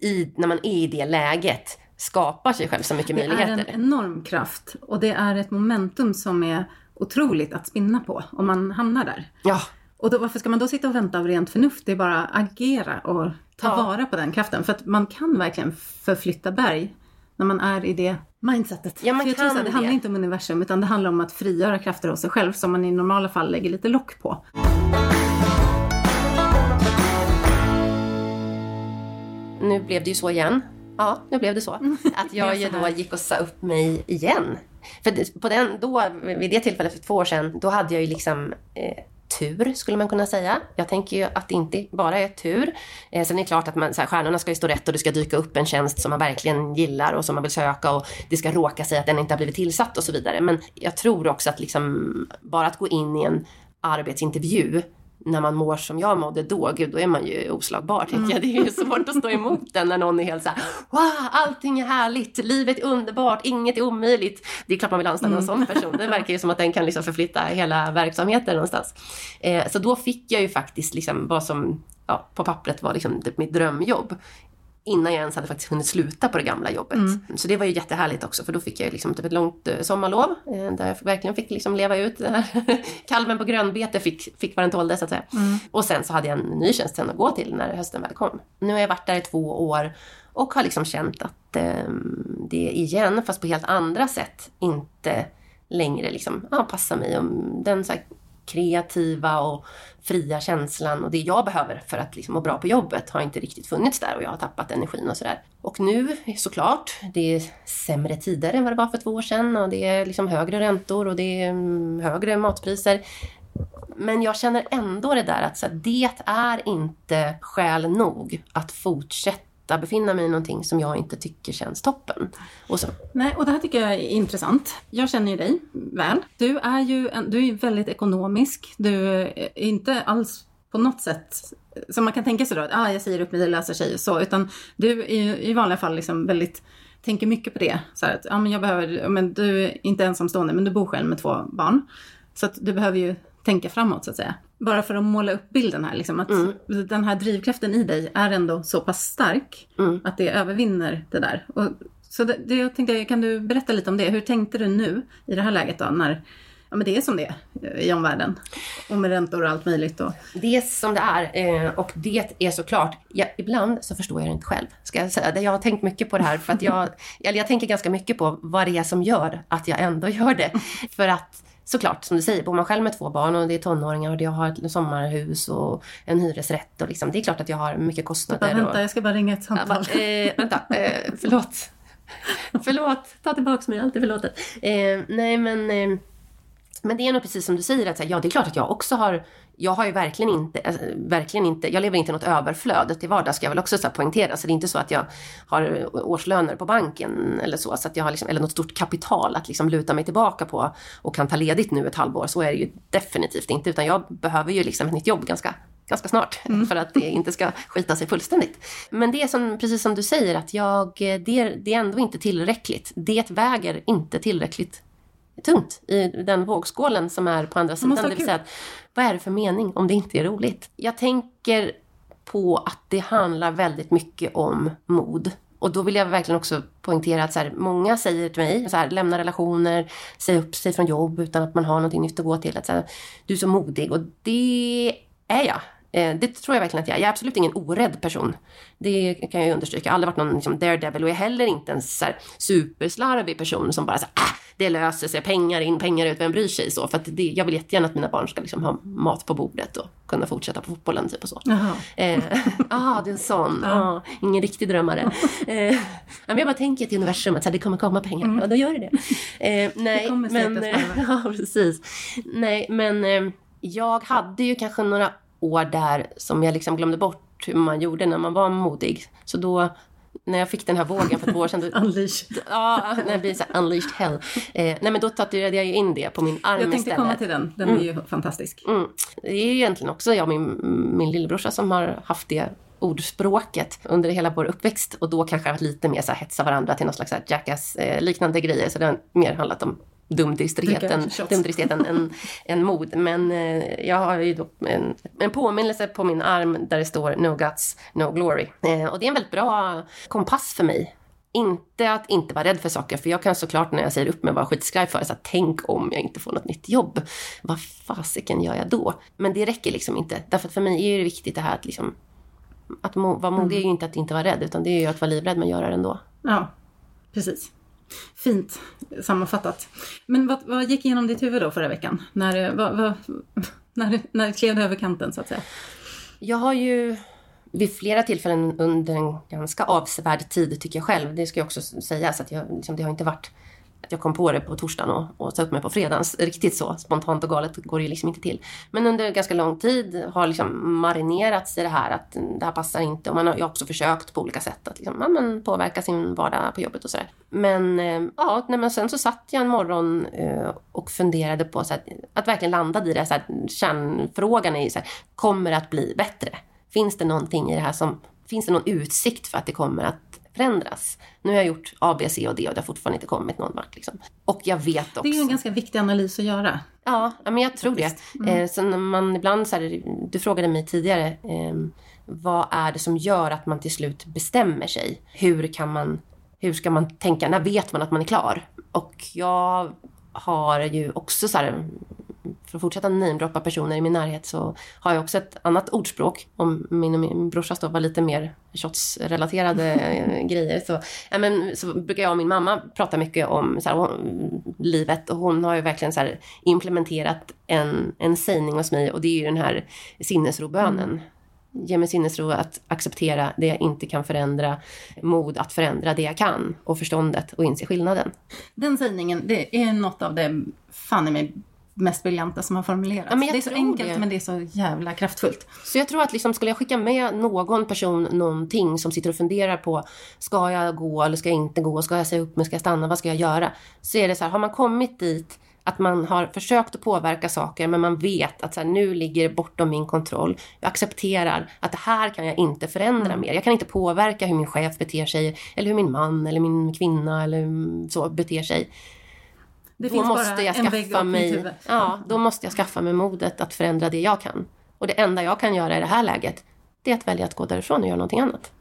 i, när man är i det läget, skapar sig själv så mycket Det är möjligheter. en enorm kraft och det är ett momentum som är otroligt att spinna på om man hamnar där. Ja, Och då, varför ska man då sitta och vänta av rent förnuft? Det är bara agera och ta Ja. vara på den kraften. För att man kan verkligen förflytta berg när man är i det mindsetet. Ja, man För jag tror kan så här, det det. handlar inte om universum utan det handlar om att frigöra krafter hos sig själv som man i normala fall lägger lite lock på. nu blev det ju så igen. Ja, nu blev det så. Att jag ju då gick och sa upp mig igen. För på den, då, vid det tillfället för två år sedan, då hade jag ju liksom eh, tur, skulle man kunna säga. Jag tänker ju att det inte bara är tur. Eh, sen är det klart att man, så här, stjärnorna ska ju stå rätt och det ska dyka upp en tjänst som man verkligen gillar och som man vill söka och det ska råka sig att den inte har blivit tillsatt och så vidare. Men jag tror också att liksom, bara att gå in i en arbetsintervju när man mår som jag mådde då, gud då är man ju oslagbar tänker jag. Det är ju svårt att stå emot den när någon är helt såhär, wow, allting är härligt, livet är underbart, inget är omöjligt. Det är klart man vill anställa en sån person. Det verkar ju som att den kan liksom förflytta hela verksamheten någonstans. Eh, så då fick jag ju faktiskt liksom vad som ja, på pappret var liksom typ mitt drömjobb innan jag ens hade faktiskt hunnit sluta på det gamla jobbet. Så det var ju jättehärligt också för då fick jag liksom typ ett långt eh, sommarlov eh, där jag verkligen fick liksom leva ut det här. Kalven på grönbete fick, fick vad den tålde så att säga. Och sen så hade jag en ny tjänst sen att gå till när hösten väl kom. Nu har jag varit där i två år och har liksom känt att eh, det igen, fast på helt andra sätt, inte längre liksom, ja, passar mig. Och den så här, kreativa och fria känslan och det jag behöver för att liksom må bra på jobbet har inte riktigt funnits där och jag har tappat energin och sådär. Och nu såklart, det är sämre tider än vad det var för två år sedan och det är liksom högre räntor och det är mm, högre matpriser. Men jag känner ändå det där att så här, det är inte skäl nog att fortsätta befinna mig i någonting som jag inte tycker känns toppen. Och så. Nej, och det här tycker jag är intressant. Jag känner ju dig väl. Du är ju en, du är väldigt ekonomisk. Du är inte alls på något sätt som man kan tänka sig då, att ah, jag säger upp mig, det löser sig och så, utan du är ju i vanliga fall liksom väldigt tänker mycket på det. Så här att, ja, men jag behöver, men du är inte ensamstående, men du bor själv med två barn. Så att du behöver ju tänka framåt så att säga. Bara för att måla upp bilden här, liksom, att den här drivkraften i dig är ändå så pass stark att det övervinner det där. Och, så det, det, jag tänkte, kan du berätta lite om det? Hur tänkte du nu i det här läget då, när ja, men det är som det är i omvärlden? Och med räntor och allt möjligt. Och... Det är som det är eh, och det är såklart, ja, ibland så förstår jag det inte själv. Ska jag, säga. Jag har tänkt mycket på det här för att jag, eller jag tänker ganska mycket på vad det är som gör att jag ändå gör det. För att såklart, som du säger, bor man själv med två barn och det är tonåringar och jag har ett sommarhus och en hyresrätt och liksom, det är klart att jag har mycket kostnader. Bara, vänta, och, jag ska bara ringa ett samtal. Ja, eh, vänta, eh, förlåt. förlåt, ta tillbaka mig, allt är förlåtet. Eh, nej men, eh, men det är nog precis som du säger, att ja det är klart att jag också har jag har ju verkligen inte, alltså, verkligen inte, jag lever inte i något överflöd till vardags ska jag väl också så här, poängtera. Så det är inte så att jag har årslöner på banken eller så, så att jag har liksom, eller något stort kapital att liksom luta mig tillbaka på och kan ta ledigt nu ett halvår. Så är det ju definitivt inte, utan jag behöver ju liksom ett nytt jobb ganska ganska snart för att det inte ska skita sig fullständigt. Men det är som, precis som du säger att jag, det, är, det är ändå inte tillräckligt. Det väger inte tillräckligt tungt i den vågskålen som är på andra sidan. Det vill säga att, vad är det för mening om det inte är roligt? Jag tänker på att det handlar väldigt mycket om mod. Och då vill jag verkligen också poängtera att så här, många säger till mig, så här, lämna relationer, säga upp sig från jobb utan att man har någonting nytt att gå till. Att, så här, du är så modig och det är jag. Det tror jag verkligen att jag är. Jag är absolut ingen orädd person. Det kan jag understryka. Jag har aldrig varit någon liksom, daredevil och jag är heller inte en så här, superslarvig person som bara så äh, det löser sig, pengar in, pengar ut, vem bryr sig så? För det, jag vill jättegärna att mina barn ska liksom ha mat på bordet och kunna fortsätta på fotbollen typ och så. Jaha. Eh, ah, det är en sån. Ah, ingen riktig drömmare. Eh, men jag bara tänker till universum att så här, det kommer komma pengar. Mm. Ja, då gör det det. Eh, nej, Det kommer men, själva. ja, precis. Nej, men eh, jag hade ju kanske några år där som jag liksom glömde bort hur man gjorde när man var modig. Så då när jag fick den här vågen för två år sedan. Då, Unleash. ja, när det blir så här unleashed hell. Eh, nej men då tatuerade jag ju in det på min arm Jag tänkte istället. komma till den, den är ju fantastisk. Mm. Det är ju egentligen också jag och min, min lillebrorsa som har haft det ordspråket under hela vår uppväxt och då kanske har varit lite mer så här hetsa varandra till någon slags så här jackass eh, liknande grejer så det har mer handlat om dumdristighet Dricka än, shots. dumdristighet än, än, mod. Men eh, jag har ju då en, en påminnelse på min arm där det står No guts, no glory. Eh, och det är en väldigt bra kompass för mig. Inte att inte vara rädd för saker, för jag kan såklart när jag säger upp mig vara skitskraj för så att tänk om jag inte får något nytt jobb. Vad fasiken gör jag då? Men det räcker liksom inte. Därför att för mig är det viktigt det här att liksom att vara modig är ju inte att inte vara rädd, utan det är ju att vara livrädd men göra det ändå. Ja, precis. Fint sammanfattat. Men vad, vad gick igenom ditt huvud då förra veckan? När, vad, vad, när, när klev över kanten så att säga? Jag har ju vid flera tillfällen under en ganska avsevärd tid, tycker jag själv, det ska jag också säga, så att jag, liksom, det har inte varit jag kom på det på torsdagen och, och sa upp mig på fredagen. Riktigt så spontant och galet går det ju liksom inte till. Men under ganska lång tid har liksom marinerats i det här att det här passar inte. Och man har ju också försökt på olika sätt att liksom, ja, men påverka sin vardag på jobbet och sådär. Men eh, ja, nej, men sen så satt jag en morgon eh, och funderade på så här, att verkligen landa i det. Så här, kärnfrågan är ju så här, kommer det att bli bättre? Finns det någonting i det här som, finns det någon utsikt för att det kommer att förändras. Nu har jag gjort A, B, C och D och det har fortfarande inte kommit någon vart. Liksom. Och jag vet också... Det är ju en ganska viktig analys att göra. Ja, men jag tror det. Mm. Eh, när man ibland, så här, du frågade mig tidigare, eh, vad är det som gör att man till slut bestämmer sig? Hur kan man, hur ska man tänka? När vet man att man är klar? Och jag har ju också så här, för att fortsätta namedroppa personer i min närhet så har jag också ett annat ordspråk. Om min och min brorsas då var lite mer shotsrelaterade grejer så, ja, men, så brukar jag och min mamma prata mycket om så här, livet och hon har ju verkligen så här, implementerat en, en sägning hos mig och det är ju den här sinnesrobönen. Mm. Ge mig sinnesro att acceptera det jag inte kan förändra, mod att förändra det jag kan och förståndet och inse skillnaden. Den sägningen, det är något av det fan i mig mest briljanta som har formulerats. Ja, det är så enkelt det. men det är så jävla kraftfullt. Så jag tror att liksom, skulle jag skicka med någon person någonting som sitter och funderar på ska jag gå eller ska jag inte gå, ska jag säga upp mig, ska jag stanna, vad ska jag göra? Så är det så här, har man kommit dit att man har försökt att påverka saker men man vet att så här, nu ligger det bortom min kontroll. Jag accepterar att det här kan jag inte förändra mm. mer. Jag kan inte påverka hur min chef beter sig eller hur min man eller min kvinna eller så beter sig. Det då måste jag skaffa mig, ja, då måste jag skaffa mig modet att förändra det jag kan. Och det enda jag kan göra i det här läget, det är att välja att gå därifrån och göra någonting annat.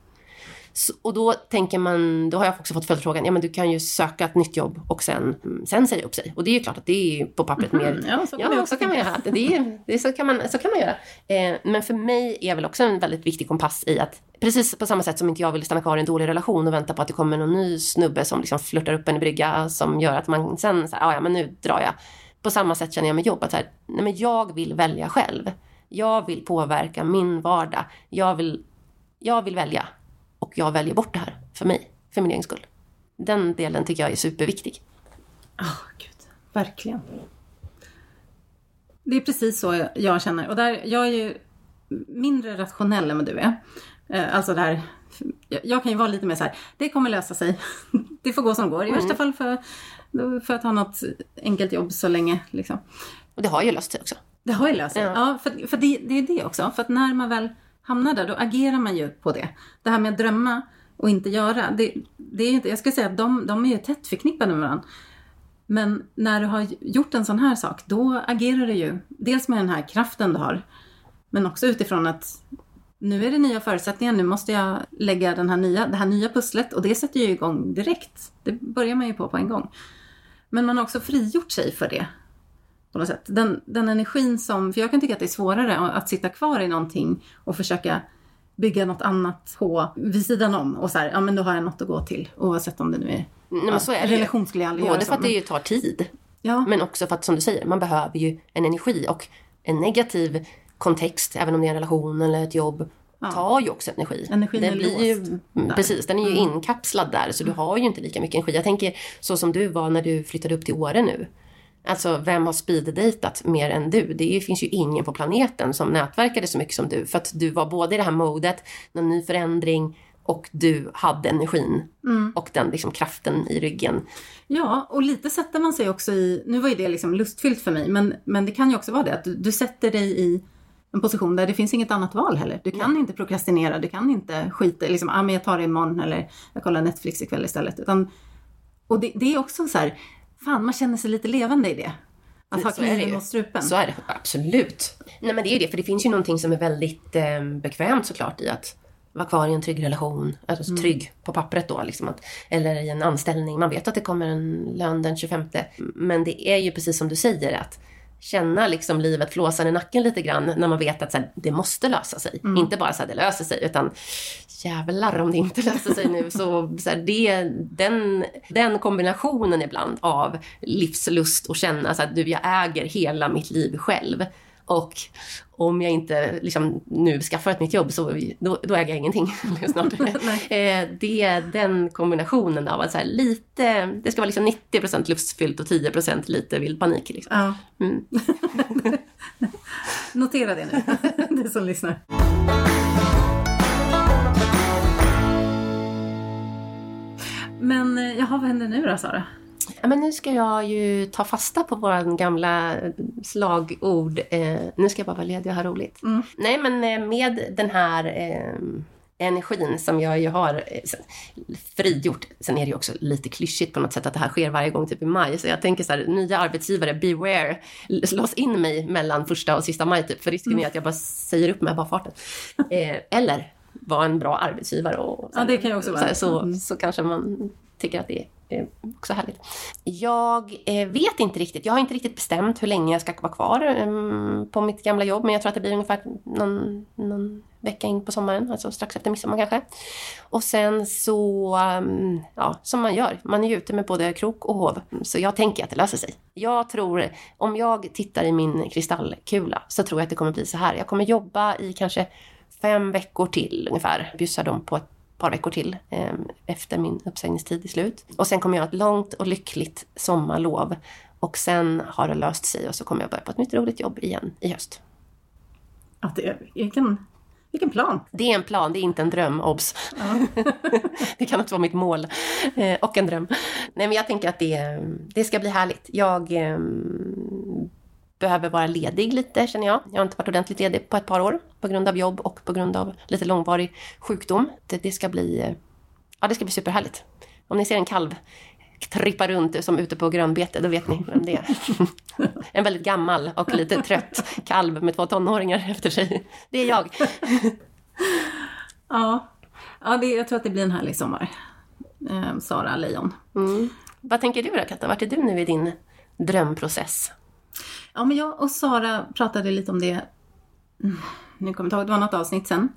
Så, och då tänker man, då har jag också fått följdfrågan, ja men du kan ju söka ett nytt jobb och sen, sen säga upp sig. Och det är ju klart att det är på pappret mm, mer... Ja, så kan, ja, så kan man göra. Det är, det är, så, kan man, så kan man göra. Eh, men för mig är väl också en väldigt viktig kompass i att precis på samma sätt som inte jag vill stanna kvar i en dålig relation och vänta på att det kommer någon ny snubbe som liksom flörtar upp en i brygga som gör att man sen, så här, ja men nu drar jag. På samma sätt känner jag med jobb, att så här, nej men jag vill välja själv. Jag vill påverka min vardag. Jag vill, jag vill välja. Och jag väljer bort det här för mig, för min egen skull. Den delen tycker jag är superviktig. Ja, oh, gud. Verkligen. Det är precis så jag känner. Och där, jag är ju mindre rationell än vad du är. Eh, alltså det här, jag kan ju vara lite mer så här, det kommer lösa sig. Det får gå som går. I mm. värsta fall för, för att ha något enkelt jobb så länge. Liksom. Och det har ju löst sig också. Det har ju löst sig. Ja, ja för, för det, det är det också. För att när man väl hamnar där, då agerar man ju på det. Det här med att drömma och inte göra, det, det är inte, jag skulle säga att de, de är ju tätt förknippade med varandra. Men när du har gjort en sån här sak, då agerar du ju dels med den här kraften du har, men också utifrån att nu är det nya förutsättningar, nu måste jag lägga den här nya, det här nya pusslet och det sätter ju igång direkt. Det börjar man ju på på en gång. Men man har också frigjort sig för det. På något sätt. Den, den energin som, för jag kan tycka att det är svårare att sitta kvar i någonting och försöka bygga något annat på vid sidan om och så här, ja men då har jag något att gå till oavsett om det nu är, Nej, men så är det relation skulle jag aldrig Både för att det ju tar tid, ja. men också för att som du säger, man behöver ju en energi och en negativ kontext, även om det är en relation eller ett jobb, ja. tar ju också energi. Energin den är blir ju, Precis, den är ju mm. inkapslad där så du har ju inte lika mycket energi. Jag tänker så som du var när du flyttade upp till Åre nu. Alltså vem har speeddejtat mer än du? Det finns ju ingen på planeten som nätverkade så mycket som du. För att du var både i det här modet, någon ny förändring och du hade energin mm. och den liksom kraften i ryggen. Ja, och lite sätter man sig också i, nu var ju det liksom lustfyllt för mig, men, men det kan ju också vara det att du, du sätter dig i en position där det finns inget annat val heller. Du kan Nej. inte prokrastinera, du kan inte skita liksom, ah, men jag tar det imorgon eller jag kollar Netflix ikväll istället. Utan, och det, det är också så här, fan man känner sig lite levande i det. Att ha kniven mot strupen. Så är det absolut. Nej men det är ju det, för det finns ju någonting som är väldigt eh, bekvämt såklart i att vara kvar i en trygg relation. Alltså mm. trygg på pappret då. Liksom att, eller i en anställning. Man vet att det kommer en lön den 25. Men det är ju precis som du säger att känna liksom livet flåsa i nacken lite grann när man vet att så här, det måste lösa sig. Mm. Inte bara så här, det löser sig utan jävlar om det inte löser sig nu. Så, så här, det, den, den kombinationen ibland av livslust och känna så att du, jag äger hela mitt liv själv. Och om jag inte liksom, nu skaffar ett nytt jobb så då, då äger jag ingenting snart. Eh, det är den kombinationen av att så här, lite, det ska vara liksom 90% lustfyllt och 10% lite vild panik. Liksom. Ja. Mm. Notera det nu, du som lyssnar. Men eh, jaha, vad händer nu då Sara? Ja, men nu ska jag ju ta fasta på våra gamla slagord. Eh, nu ska jag bara vara ledig och ha roligt. Mm. Nej, men eh, med den här eh, energin som jag ju har eh, sen- frigjort. Sen är det ju också lite klyschigt på något sätt att det här sker varje gång typ i maj. Så jag tänker så här, nya arbetsgivare, beware, lås in mig mellan första och sista maj typ. För risken är att jag bara säger upp mig bara farten. Eh, eller vara en bra arbetsgivare. Och, Ja, det kan ju också vara. Så, så, Mm. så kanske man tycker att det är eh, också härligt. Jag eh, vet inte riktigt. Jag har inte riktigt bestämt hur länge jag ska vara kvar ehm, på mitt gamla jobb. Men jag tror att det blir ungefär någon, någon vecka in på sommaren. Alltså strax efter midsommar kanske. Och sen så, ehm, ja, som man gör. Man är ju ute med både krok och hov. Så jag tänker att det löser sig. Jag tror, om jag tittar i min kristallkula så tror jag att det kommer bli så här. Jag kommer jobba i kanske fem veckor till ungefär. Bjussa dem på ett par veckor till eh, efter min uppsägningstid är slut. Och sen kommer jag ha ett långt och lyckligt sommarlov. Och sen har det löst sig och så kommer jag börja på ett nytt roligt jobb igen i höst. Att det, vilken, vilken plan! Det är en plan, det är inte en dröm, obs. det kan inte vara mitt mål. Eh, och en dröm. Nej men jag tänker att det, det ska bli härligt. Jag eh, behöver vara ledig lite känner jag. Jag har inte varit ordentligt ledig på ett par år på grund av jobb och på grund av lite långvarig sjukdom. Det, det ska bli, eh, ja det ska bli superhärligt. Om ni ser en kalv trippa runt som ute på grönbete, då vet ni vem det är. en väldigt gammal och lite trött kalv med två tonåringar efter sig. Det är jag. Ja, ja det, jag tror att det blir en härlig sommar. Eh, Sara Lejon. Mm. Vad tänker du då Katta? Vart är du nu i din drömprocess? Ja, men jag och Sara pratade lite om det, nu kommer jag inte ihåg, det var något avsnitt sen.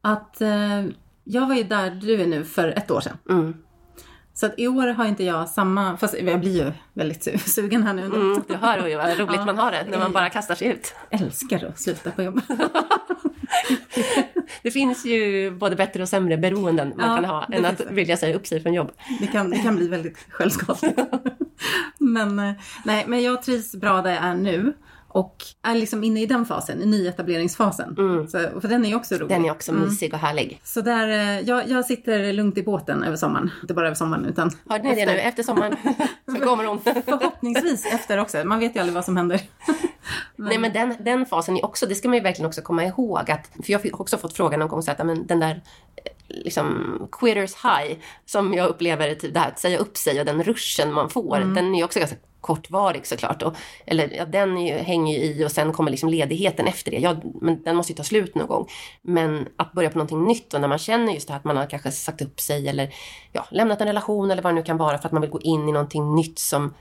Att eh, jag var ju där du är nu för ett år sedan. Mm. Så att i år har inte jag samma, fast jag blir ju väldigt su- sugen här nu. Mm, du hör ju vad roligt Ja. man har det när man bara kastar sig ut. Älskar att sluta på jobbet. Det finns ju både bättre och sämre beroenden man Ja, kan ha än att vilja säga upp sig från jobb. Det kan, det kan bli väldigt självskadligt. men, eh, nej, men jag trivs bra där jag är nu. Och är liksom inne i den fasen, i nyetableringsfasen. Så, för den är ju också rolig. Mm. Den är också mysig och härlig. Så där, eh, jag, jag sitter lugnt i båten över sommaren. Inte bara över sommaren utan Hörde ni det nu? Efter sommaren så kommer hon. förhoppningsvis efter också. Man vet ju aldrig vad som händer. Nej men den, den fasen är också, det ska man ju verkligen också komma ihåg att, för jag har också fått frågan någon gång så att, men den där eh, liksom quitters high som jag upplever, typ det här att säga upp sig och den ruschen man får, den är ju också ganska kortvarig såklart. Och, eller ja, den ju, hänger ju i och sen kommer liksom ledigheten efter det. Ja, men den måste ju ta slut någon gång. Men att börja på någonting nytt och när man känner just det här att man har kanske sagt upp sig eller ja, lämnat en relation eller vad det nu kan vara för att man vill gå in i någonting nytt som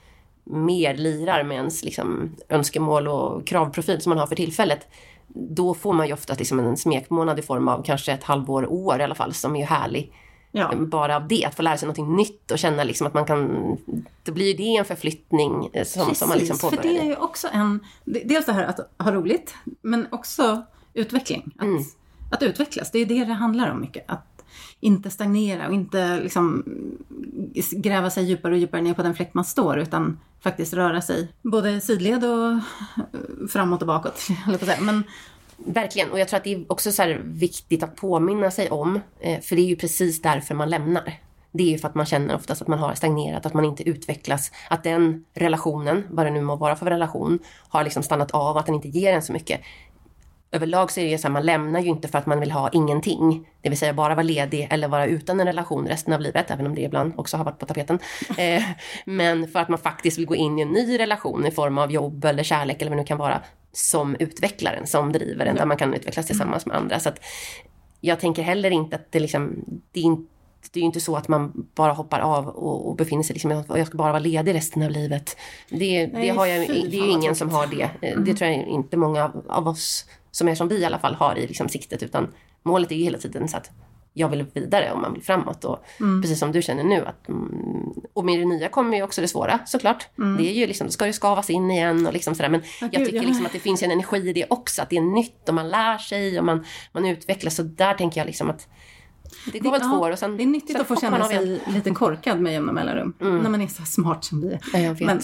mer lirar med ens liksom, önskemål och kravprofil som man har för tillfället. Då får man ju ofta liksom en smekmånad i form av kanske ett halvår, år i alla fall, som är ju härlig. Ja. Bara av det, att få lära sig någonting nytt och känna liksom att man kan... Då blir ju det en förflyttning eh, som, som man liksom för påbörjar. det är ju också en... Dels det här att ha roligt, men också utveckling. Att, Mm. att utvecklas, det är det det handlar om mycket. Att inte stagnera och inte liksom gräva sig djupare och djupare ner på den fläck man står, utan faktiskt röra sig både sidled och eh, framåt och bakåt, höll jag på att säga. Men Verkligen, och jag tror att det är också så här viktigt att påminna sig om, eh, för det är ju precis därför man lämnar. Det är ju för att man känner oftast att man har stagnerat, att man inte utvecklas, att den relationen, vad det nu må vara för relation, har liksom stannat av, att den inte ger en så mycket. Överlag så är det ju så här, man lämnar ju inte för att man vill ha ingenting, det vill säga bara vara ledig eller vara utan en relation resten av livet, även om det ibland också har varit på tapeten. Eh, men för att man faktiskt vill gå in i en ny relation i form av jobb eller kärlek eller vad det nu kan vara, som utvecklar en, som driver en, där man kan utvecklas tillsammans med andra. Så att jag tänker heller inte att det liksom, det är inte det är ju inte så att man bara hoppar av och, och befinner sig liksom, jag ska bara vara ledig resten av livet. Det, det, Nej, har jag, det är ju ingen som har det. Eh, Det tror jag inte många av, av oss som är som vi i alla fall har i liksom siktet. Utan målet är ju hela tiden så att jag vill vidare och man vill framåt. Och Precis som du känner nu. Att, mm, och med det nya kommer ju också det svåra såklart. Det är ju liksom, då ska det skavas in igen och liksom sådär. Men jag gud, tycker ja. liksom att det finns en energi i det också. Att det är nytt och man lär sig och man, man utvecklas. Så där tänker jag liksom att det går väl två år och sen... det är nyttigt att få känna sig lite korkad med jämna mellanrum. När man är så smart som vi är. Ja, jag vet. Men,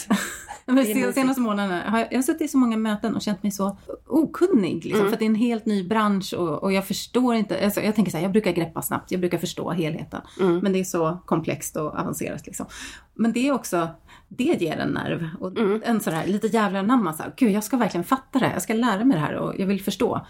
men sen- senaste månaderna har jag, jag har suttit i så många möten och känt mig så okunnig. Liksom, För att det är en helt ny bransch och, och jag förstår inte. Alltså, jag tänker så här, jag brukar greppa snabbt, jag brukar förstå helheten. Men det är så komplext och avancerat. Liksom. Men det är också, det ger en nerv. Och en sån här lite jävla namn. Så här, Gud, jag ska verkligen fatta det här. Jag ska lära mig det här och jag vill förstå.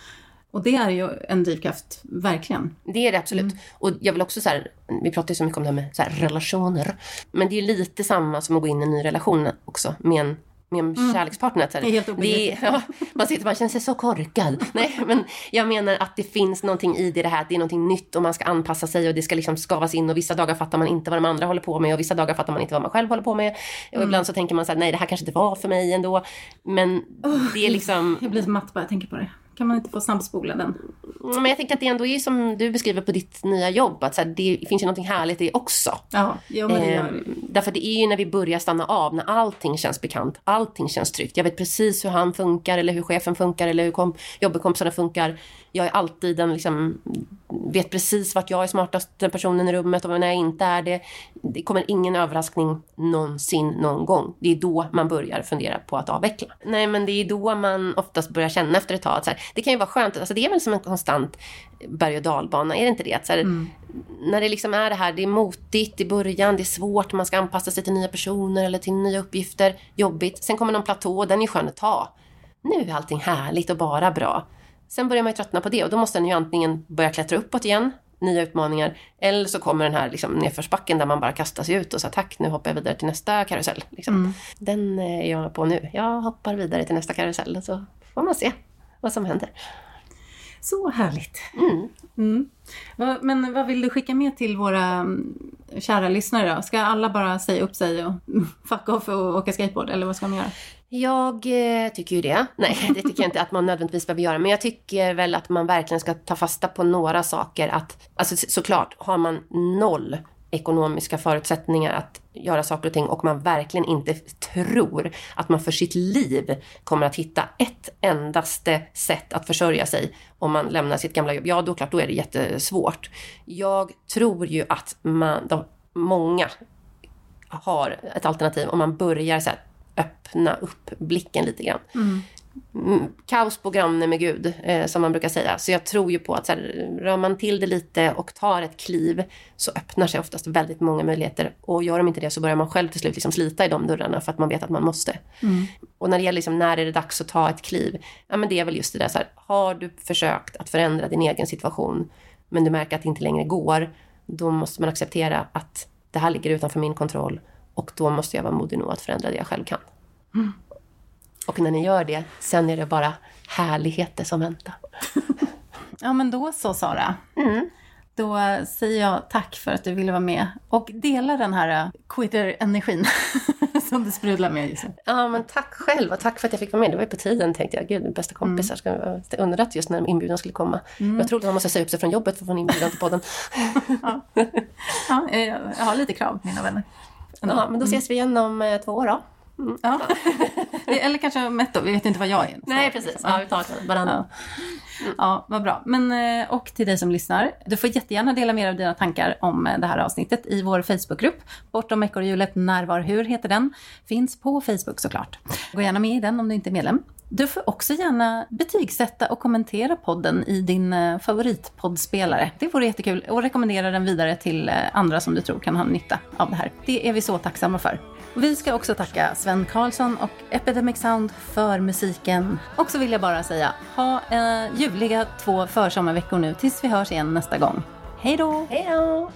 Och det är ju en drivkraft, verkligen. Det är det absolut. Och jag vill också så här, vi pratar ju så mycket om det här med så här, relationer. Men det är lite samma som att gå in i en ny relation också med en med en kärlekspartner. Så här, Det är det ja, Man sitter och bara känner sig så korkad. Nej, men jag menar att det finns någonting i det, det här. att Det är någonting nytt och man ska anpassa sig och det ska liksom skavas in och vissa dagar fattar man inte vad de andra håller på med och vissa dagar fattar man inte vad man själv håller på med. Och ibland så tänker man så här, nej det här kanske inte var för mig ändå. Men det är liksom, Jag blir så matt bara jag tänker på det. Kan man inte få snabbspola den? men jag tänker att det ändå är som du beskriver på ditt nya jobb, att så här, det finns ju någonting härligt i det också. Ja, ja men det gör Ehm, det. därför det är ju när vi börjar stanna av, när allting känns bekant, allting känns tryggt. Jag vet precis hur han funkar eller hur chefen funkar eller hur kom, jobbkompisarna funkar. Jag är alltid den liksom, vet precis vart jag är smartaste personen i rummet och när jag inte är det. Det kommer ingen överraskning någonsin, någon gång. Det är då man börjar fundera på att avveckla. Nej, men det är då man oftast börjar känna efter ett tag att så här, det kan ju vara skönt, alltså det är väl som en konstant berg och dalbana, är det inte det? Att så här, När det liksom är det här, det är motigt i början, det är svårt, man ska anpassa sig till nya personer eller till nya uppgifter, jobbigt. Sen kommer någon platå, den är skön att ta. Nu är allting härligt och bara bra. Sen börjar man ju tröttna på det och då måste den ju antingen börja klättra uppåt igen, nya utmaningar, eller så kommer den här liksom nedförsbacken där man bara kastar sig ut och säger tack, nu hoppar jag vidare till nästa karusell. Liksom. Den är jag på nu. Jag hoppar vidare till nästa karusell och så får man se vad som händer. Så härligt. Mm. Vad- Men vad vill du skicka med till våra mm, kära lyssnare då? Ska alla bara säga upp sig och mm, fuck off och åka skateboard eller vad ska de göra? Jag eh, tycker ju det. Nej, det tycker jag inte att man nödvändigtvis behöver göra. Men jag tycker väl att man verkligen ska ta fasta på några saker. Att, alltså såklart, har man noll ekonomiska förutsättningar att göra saker och ting och man verkligen inte tror att man för sitt liv kommer att hitta ett endaste sätt att försörja sig om man lämnar sitt gamla jobb, ja då klart, då är det jättesvårt. Jag tror ju att man, de, många har ett alternativ om man börjar så här, öppna upp blicken lite grann. Mm, kaos på granne med Gud, eh, som man brukar säga. Så jag tror ju på att så här, rör man till det lite och tar ett kliv så öppnar sig oftast väldigt många möjligheter. Och gör de inte det så börjar man själv till slut liksom slita i de dörrarna för att man vet att man måste. Och när det gäller liksom, när är det dags att ta ett kliv? Ja men det är väl just det där så här, har du försökt att förändra din egen situation men du märker att det inte längre går, då måste man acceptera att det här ligger utanför min kontroll och då måste jag vara modig nog att förändra det jag själv kan. Och när ni gör det, sen är det bara härligheter som väntar. Ja men då så Sara. Då säger jag tack för att du ville vara med och dela den här eh, quitter-energin som du sprudlar med just nu. Ja, men tack själv och tack för att jag fick vara med. Det var ju på tiden tänkte jag. Gud, bästa kompisar. Ska jag undrat just när inbjudan skulle komma. Jag trodde man måste säga upp sig från jobbet för att få en inbjudan till podden. Ja, eh, jag har lite krav mina vänner. Ja, men då ses vi igen om eh, två år då. Ja. Eller kanske om ett år, vi vet inte vad jag är. Nej, precis. Ja, vi tar varandra. Ja, vad bra. Men, eh, och till dig som lyssnar, du får jättegärna dela med dig av dina tankar om eh, det här avsnittet i vår Facebookgrupp. Bortom ekorrhjulet när, var, hur heter den. Finns på Facebook såklart. Gå gärna med i den om du inte är medlem. Du får också gärna betygsätta och kommentera podden i din eh, favoritpoddspelare. Det vore jättekul och rekommendera den vidare till eh, andra som du tror kan ha nytta av det här. Det är vi så tacksamma för. Vi ska också tacka Sven Karlsson och Epidemic Sound för musiken. Och så vill jag bara säga, ha eh, ljuvliga två försommarveckor nu tills vi hörs igen nästa gång. Hej då! Hej då!